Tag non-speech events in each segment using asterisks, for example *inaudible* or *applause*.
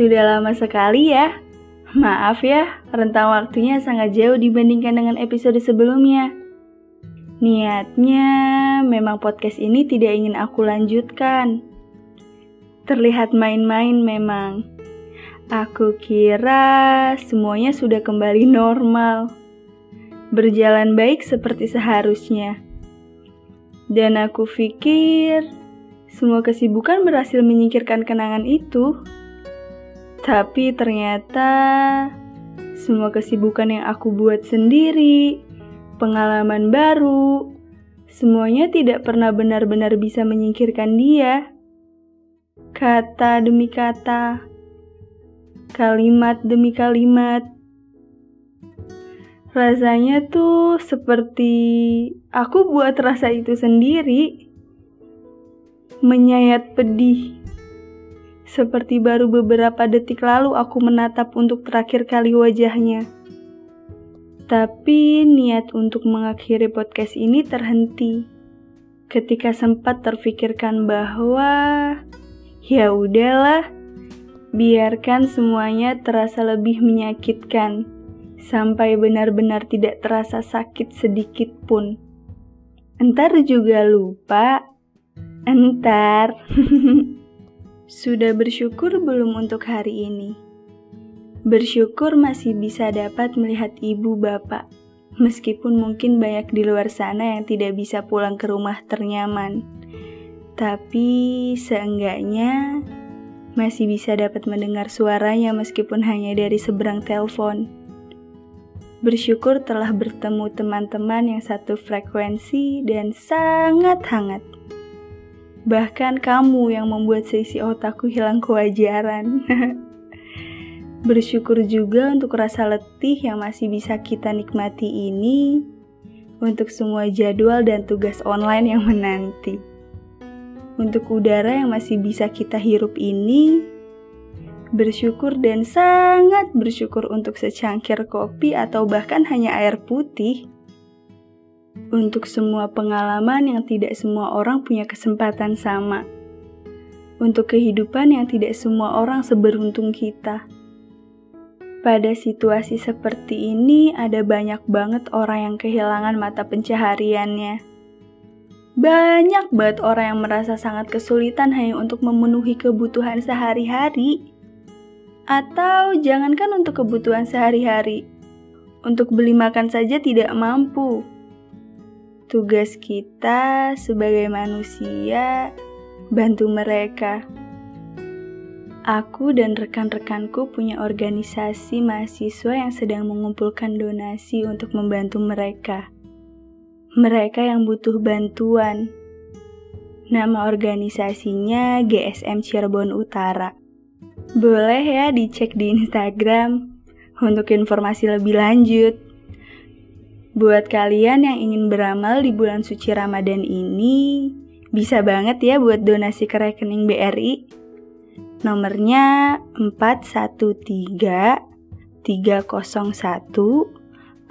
Sudah lama sekali ya. Maaf ya, rentang waktunya sangat jauh dibandingkan dengan episode sebelumnya. Niatnya memang podcast ini tidak ingin aku lanjutkan. Terlihat main-main memang. Aku kira semuanya sudah kembali normal. Berjalan baik seperti seharusnya. Dan aku pikir semua kesibukan berhasil menyingkirkan kenangan itu. Tapi ternyata semua kesibukan yang aku buat sendiri, pengalaman baru, semuanya tidak pernah benar-benar bisa menyingkirkan dia. Kata demi kata, kalimat demi kalimat. Rasanya tuh seperti aku buat rasa itu sendiri menyayat pedih. Seperti baru beberapa detik lalu aku menatap untuk terakhir kali wajahnya. Tapi niat untuk mengakhiri podcast ini terhenti. Ketika sempat terfikirkan bahwa ya udahlah, biarkan semuanya terasa lebih menyakitkan sampai benar-benar tidak terasa sakit sedikit pun. Entar juga lupa Entar. *laughs* Sudah bersyukur belum untuk hari ini? Bersyukur masih bisa dapat melihat ibu bapak, meskipun mungkin banyak di luar sana yang tidak bisa pulang ke rumah ternyaman. Tapi seenggaknya masih bisa dapat mendengar suaranya meskipun hanya dari seberang telepon. Bersyukur telah bertemu teman-teman yang satu frekuensi dan sangat hangat. Bahkan kamu yang membuat seisi otakku hilang kewajaran. *laughs* Bersyukur juga untuk rasa letih yang masih bisa kita nikmati ini, untuk semua jadwal dan tugas online yang menanti. Untuk udara yang masih bisa kita hirup ini, bersyukur dan sangat bersyukur untuk secangkir kopi atau bahkan hanya air putih untuk semua pengalaman yang tidak semua orang punya kesempatan sama, untuk kehidupan yang tidak semua orang seberuntung kita. Pada situasi seperti ini, ada banyak banget orang yang kehilangan mata pencahariannya. Banyak banget orang yang merasa sangat kesulitan hanya untuk memenuhi kebutuhan sehari-hari, atau jangankan untuk kebutuhan sehari-hari, untuk beli makan saja tidak mampu. Tugas kita sebagai manusia bantu mereka. Aku dan rekan-rekanku punya organisasi mahasiswa yang sedang mengumpulkan donasi untuk membantu mereka. Mereka yang butuh bantuan. Nama organisasinya GSM Cirebon Utara. Boleh ya dicek di Instagram untuk informasi lebih lanjut. Buat kalian yang ingin beramal di bulan suci Ramadan ini, bisa banget ya buat donasi ke rekening BRI. Nomornya 413 301 022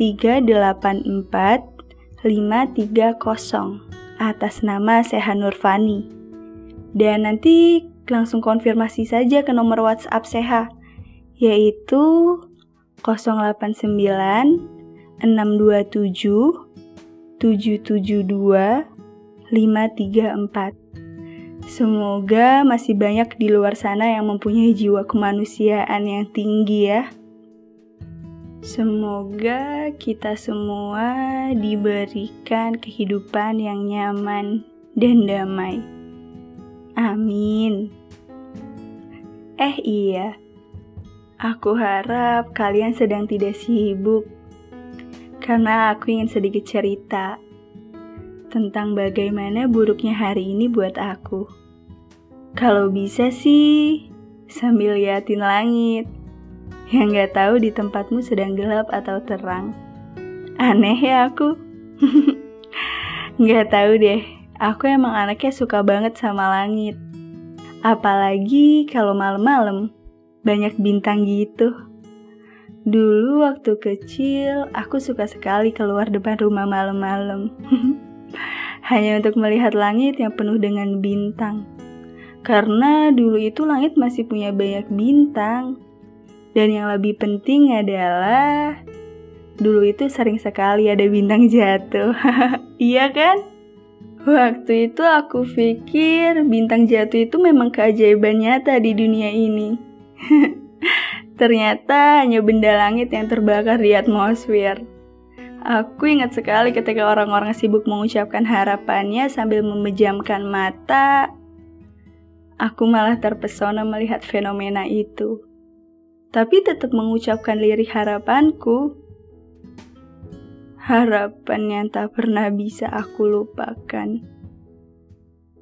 384 530 atas nama Seha Nurfani. Dan nanti langsung konfirmasi saja ke nomor WhatsApp Seha, yaitu 089 627 772 534. Semoga masih banyak di luar sana yang mempunyai jiwa kemanusiaan yang tinggi ya. Semoga kita semua diberikan kehidupan yang nyaman dan damai. Amin. Eh iya, Aku harap kalian sedang tidak sibuk, karena aku ingin sedikit cerita tentang bagaimana buruknya hari ini buat aku. Kalau bisa sih, sambil liatin langit, yang gak tahu di tempatmu sedang gelap atau terang. Aneh ya aku. *laughs* gak tahu deh, aku emang anaknya suka banget sama langit. Apalagi kalau malam-malam banyak bintang gitu. Dulu waktu kecil, aku suka sekali keluar depan rumah malam-malam. *laughs* Hanya untuk melihat langit yang penuh dengan bintang. Karena dulu itu langit masih punya banyak bintang. Dan yang lebih penting adalah dulu itu sering sekali ada bintang jatuh. *laughs* iya kan? Waktu itu aku pikir bintang jatuh itu memang keajaiban nyata di dunia ini. *laughs* Ternyata hanya benda langit yang terbakar di atmosfer. Aku ingat sekali ketika orang-orang sibuk mengucapkan harapannya sambil memejamkan mata. Aku malah terpesona melihat fenomena itu. Tapi tetap mengucapkan lirik harapanku. Harapan yang tak pernah bisa aku lupakan.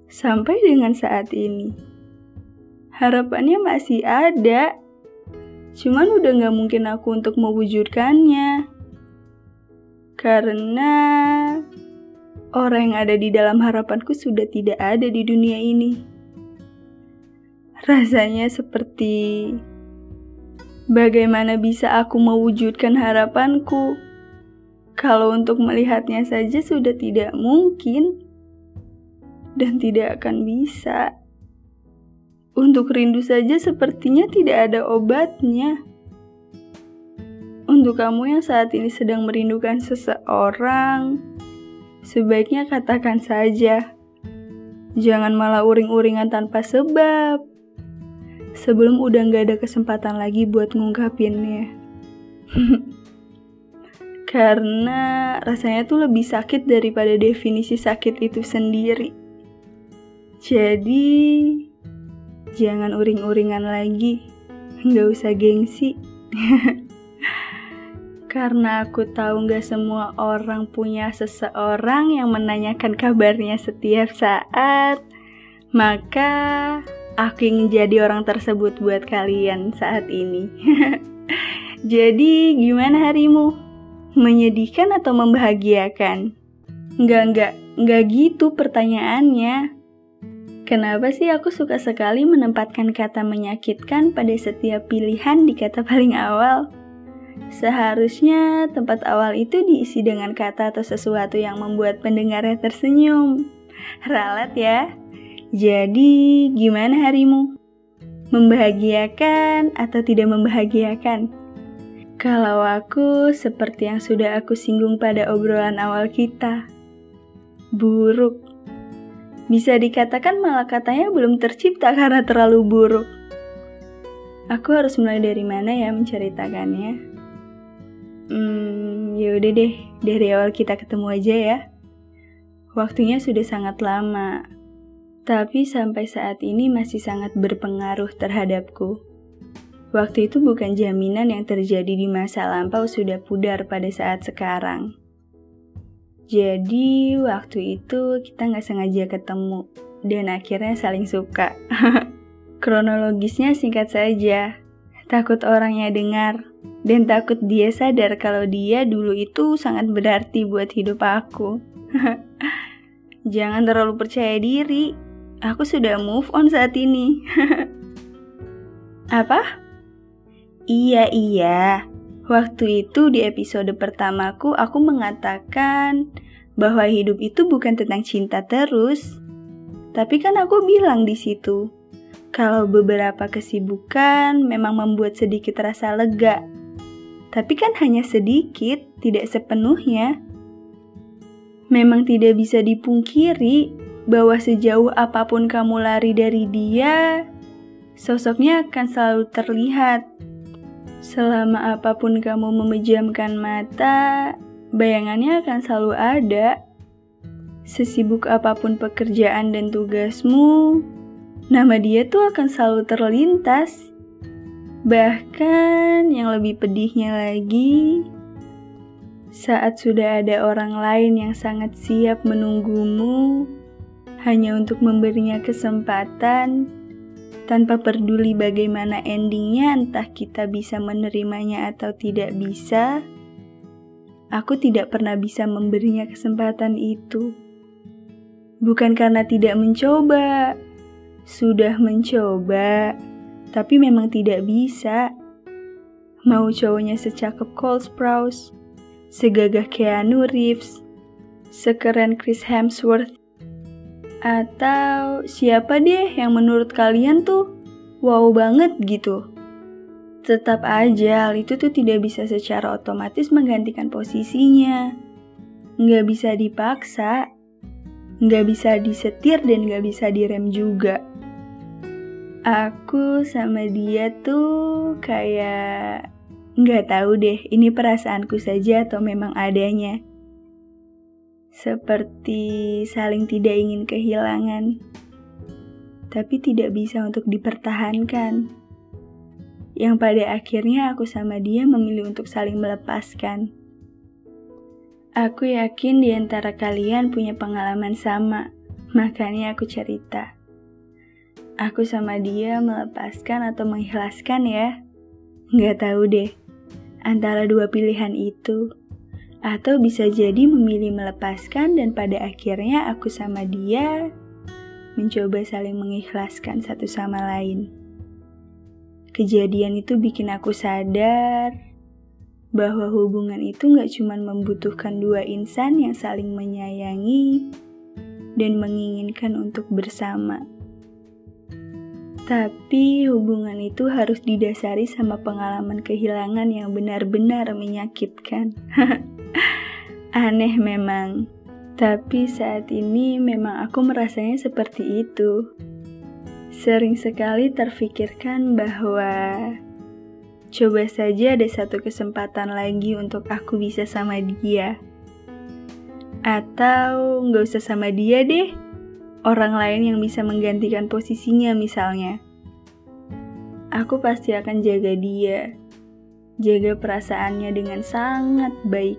Sampai dengan saat ini. Harapannya masih ada. Cuman udah gak mungkin aku untuk mewujudkannya karena orang yang ada di dalam harapanku sudah tidak ada di dunia ini. Rasanya seperti bagaimana bisa aku mewujudkan harapanku kalau untuk melihatnya saja sudah tidak mungkin dan tidak akan bisa. Untuk rindu saja sepertinya tidak ada obatnya. Untuk kamu yang saat ini sedang merindukan seseorang, sebaiknya katakan saja. Jangan malah uring-uringan tanpa sebab. Sebelum udah gak ada kesempatan lagi buat ngungkapinnya. *laughs* Karena rasanya tuh lebih sakit daripada definisi sakit itu sendiri. Jadi, jangan uring-uringan lagi. Gak usah gengsi. *laughs* Karena aku tahu gak semua orang punya seseorang yang menanyakan kabarnya setiap saat, maka aku ingin jadi orang tersebut buat kalian saat ini. *laughs* jadi gimana harimu? Menyedihkan atau membahagiakan? Enggak, enggak, enggak gitu pertanyaannya. Kenapa sih aku suka sekali menempatkan kata menyakitkan pada setiap pilihan di kata paling awal? Seharusnya tempat awal itu diisi dengan kata atau sesuatu yang membuat pendengarnya tersenyum. Ralat ya. Jadi, gimana harimu? Membahagiakan atau tidak membahagiakan? Kalau aku seperti yang sudah aku singgung pada obrolan awal kita, buruk. Bisa dikatakan malah katanya belum tercipta *laughs* karena terlalu buruk. Aku harus mulai dari mana ya menceritakannya? Hmm, ya udah deh, dari awal kita ketemu aja ya. Waktunya sudah sangat lama, tapi sampai saat ini masih sangat berpengaruh terhadapku. Waktu itu bukan jaminan yang terjadi di masa lampau sudah pudar pada saat sekarang. Jadi waktu itu kita nggak sengaja ketemu dan akhirnya saling suka. *laughs* Kronologisnya singkat saja, takut orangnya dengar dan takut dia sadar kalau dia dulu itu sangat berarti buat hidup aku. *laughs* Jangan terlalu percaya diri. Aku sudah move on saat ini. *laughs* Apa? Iya, iya. Waktu itu di episode pertamaku aku mengatakan bahwa hidup itu bukan tentang cinta terus. Tapi kan aku bilang di situ, kalau beberapa kesibukan memang membuat sedikit rasa lega tapi kan hanya sedikit, tidak sepenuhnya. Memang tidak bisa dipungkiri bahwa sejauh apa pun kamu lari dari dia, sosoknya akan selalu terlihat. Selama apa pun kamu memejamkan mata, bayangannya akan selalu ada. Sesibuk apa pun pekerjaan dan tugasmu, nama dia tuh akan selalu terlintas. Bahkan yang lebih pedihnya lagi, saat sudah ada orang lain yang sangat siap menunggumu hanya untuk memberinya kesempatan tanpa peduli bagaimana endingnya entah kita bisa menerimanya atau tidak bisa, aku tidak pernah bisa memberinya kesempatan itu. Bukan karena tidak mencoba, sudah mencoba tapi memang tidak bisa. Mau cowoknya secakep Cole Sprouse, segagah Keanu Reeves, sekeren Chris Hemsworth, Atau siapa deh yang menurut kalian tuh wow banget gitu? Tetap aja, hal itu tuh tidak bisa secara otomatis menggantikan posisinya. Nggak bisa dipaksa, nggak bisa disetir dan nggak bisa direm juga. Aku sama dia tuh kayak nggak tahu deh ini perasaanku saja atau memang adanya. Seperti saling tidak ingin kehilangan, tapi tidak bisa untuk dipertahankan yang pada akhirnya aku sama dia memilih untuk saling melepaskan. Aku yakin di antara kalian punya pengalaman sama, makanya aku cerita. Aku sama dia melepaskan atau mengikhlaskan ya. Nggak tahu deh, antara dua pilihan itu. Atau bisa jadi memilih melepaskan dan pada akhirnya aku sama dia mencoba saling mengikhlaskan satu sama lain. Kejadian itu bikin aku sadar bahwa hubungan itu gak cuma membutuhkan dua insan yang saling menyayangi dan menginginkan untuk bersama. Tapi hubungan itu harus didasari sama pengalaman kehilangan yang benar-benar menyakitkan. *laughs* Aneh memang, tapi saat ini memang aku merasanya seperti itu sering sekali terfikirkan bahwa coba saja ada satu kesempatan lagi untuk aku bisa sama dia. Atau nggak usah sama dia deh, orang lain yang bisa menggantikan posisinya misalnya. Aku pasti akan jaga dia, jaga perasaannya dengan sangat baik.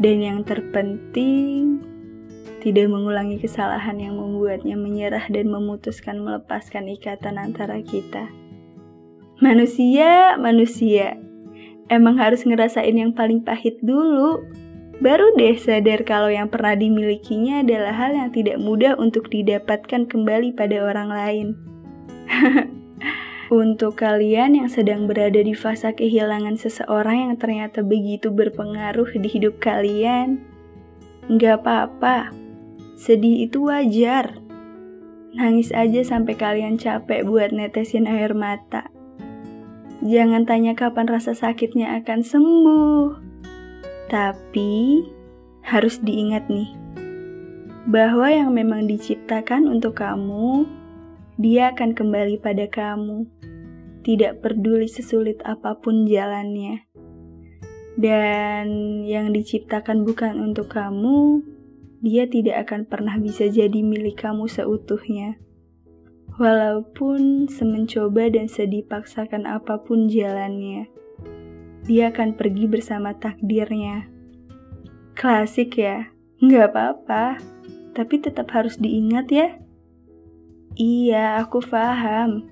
Dan yang terpenting, tidak mengulangi kesalahan yang membuatnya menyerah dan memutuskan melepaskan ikatan antara kita. Manusia, manusia, emang harus ngerasain yang paling pahit dulu. Baru deh sadar kalau yang pernah dimilikinya adalah hal yang tidak mudah untuk didapatkan kembali pada orang lain. *laughs* Untuk kalian yang sedang berada di fase kehilangan seseorang yang ternyata begitu berpengaruh di hidup kalian, nggak apa-apa Sedih itu wajar. Nangis aja sampai kalian capek buat netesin air mata. Jangan tanya kapan rasa sakitnya akan sembuh. Tapi harus diingat nih, bahwa yang memang diciptakan untuk kamu, dia akan kembali pada kamu. Tidak peduli sesulit apa pun jalannya. Dan yang diciptakan bukan untuk kamu, dia tidak akan pernah bisa jadi milik kamu seutuhnya. Walaupun semencoba dan sedipaksakan apa pun jalannya, dia akan pergi bersama takdirnya. Klasik ya, nggak apa-apa, tapi tetap harus diingat ya. Iya, aku paham.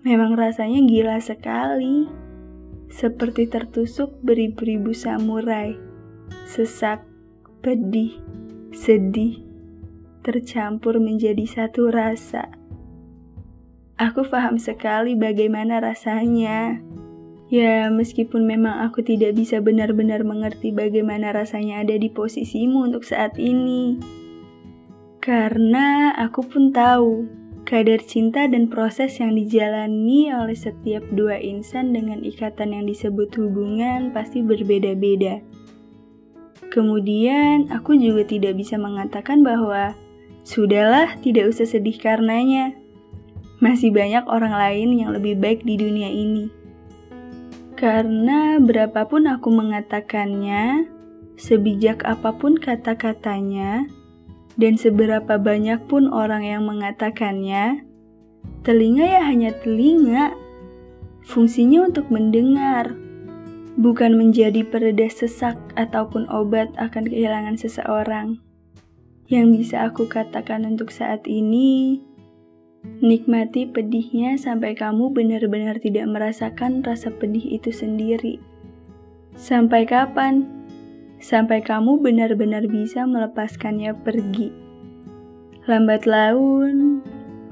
Memang rasanya gila sekali. Seperti tertusuk beribu-ribu samurai. Sesak, pedih, sedih, tercampur menjadi satu rasa. Aku paham sekali bagaimana rasanya. Ya, meskipun memang aku tidak bisa benar-benar mengerti bagaimana rasanya ada di posisimu untuk saat ini. Karena aku pun tahu kadar cinta dan proses yang dijalani oleh setiap dua insan dengan ikatan yang disebut hubungan pasti berbeda-beda. Kemudian, aku juga tidak bisa mengatakan bahwa sudahlah, tidak usah sedih karenanya. Masih banyak orang lain yang lebih baik di dunia ini. Karena berapapun aku mengatakannya, sebijak apa pun kata-katanya, dan seberapa banyak pun orang yang mengatakannya, telinga ya hanya telinga. Fungsinya untuk mendengar, bukan menjadi pereda sesak ataupun obat akan kehilangan seseorang. Yang bisa aku katakan untuk saat ini, nikmati pedihnya sampai kamu benar-benar tidak merasakan rasa pedih itu sendiri. Sampai kapan? Sampai kamu benar-benar bisa melepaskannya pergi. Lambat laun,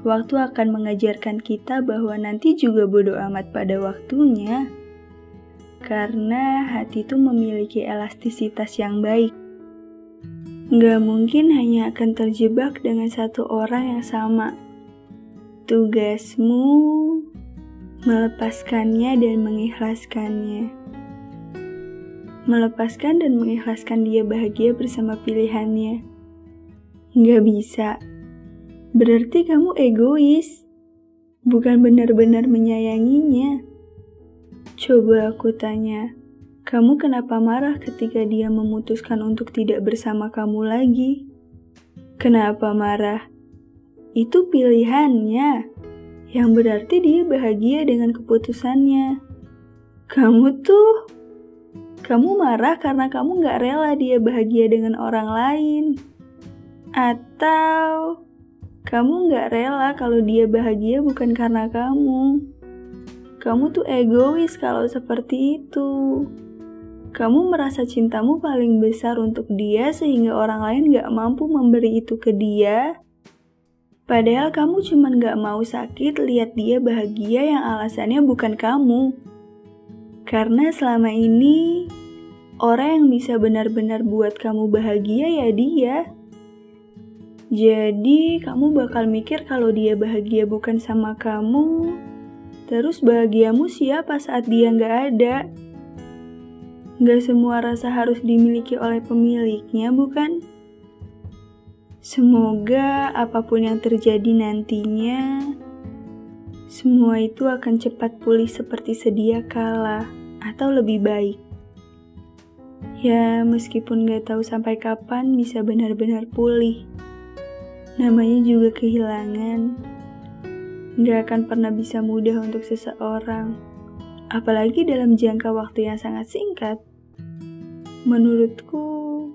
waktu akan mengajarkan kita bahwa nanti juga bodoh amat pada waktunya karena hati itu memiliki elastisitas yang baik. Gak mungkin hanya akan terjebak dengan satu orang yang sama. Tugasmu melepaskannya dan mengikhlaskannya. Melepaskan dan mengikhlaskan dia bahagia bersama pilihannya. Gak bisa. Berarti kamu egois. Bukan benar-benar menyayanginya. Coba aku tanya, kamu kenapa marah ketika dia memutuskan untuk tidak bersama kamu lagi? Kenapa marah? Itu pilihannya, yang berarti dia bahagia dengan keputusannya. Kamu tuh, kamu marah karena kamu gak rela dia bahagia dengan orang lain. Atau kamu gak rela kalau dia bahagia bukan karena kamu. Kamu tuh egois kalau seperti itu. Kamu merasa cintamu paling besar untuk dia sehingga orang lain gak mampu memberi itu ke dia. Padahal kamu cuma gak mau sakit lihat dia bahagia yang alasannya bukan kamu. Karena selama ini, orang yang bisa benar-benar buat kamu bahagia ya dia. Jadi, kamu bakal mikir kalau dia bahagia bukan sama kamu, Terus bahagiamu siapa saat dia nggak ada? Nggak semua rasa harus dimiliki oleh pemiliknya, bukan? Semoga apa pun yang terjadi nantinya, semua itu akan cepat pulih seperti sedia kala atau lebih baik. Ya, meskipun gak tahu sampai kapan bisa benar-benar pulih. Namanya juga kehilangan nggak akan pernah bisa mudah untuk seseorang, apalagi dalam jangka waktu yang sangat singkat. Menurutku,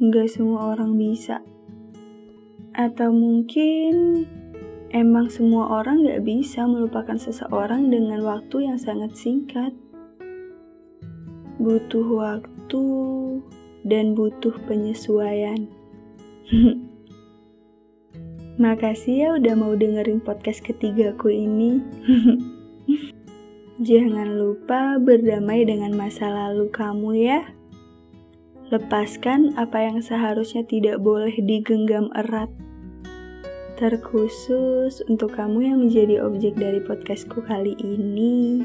nggak semua orang bisa. Atau mungkin emang semua orang nggak bisa melupakan seseorang dengan waktu yang sangat singkat. Butuh waktu dan butuh penyesuaian. *laughs* Makasih ya udah mau dengerin podcast ketigaku ini. *laughs* Jangan lupa berdamai dengan masa lalu kamu ya. Lepaskan apa yang seharusnya tidak boleh digenggam erat. Terkhusus untuk kamu yang menjadi objek dari podcastku kali ini.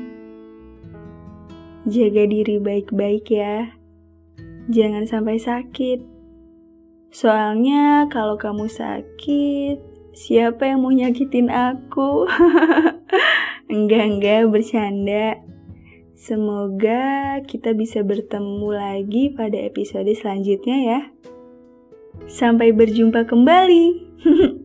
Jaga diri baik-baik ya. Jangan sampai sakit. Soalnya kalau kamu sakit, siapa yang mau nyakitin aku? *laughs* enggak, enggak, bercanda. Semoga kita bisa bertemu lagi pada episode selanjutnya ya. Sampai berjumpa kembali. *laughs*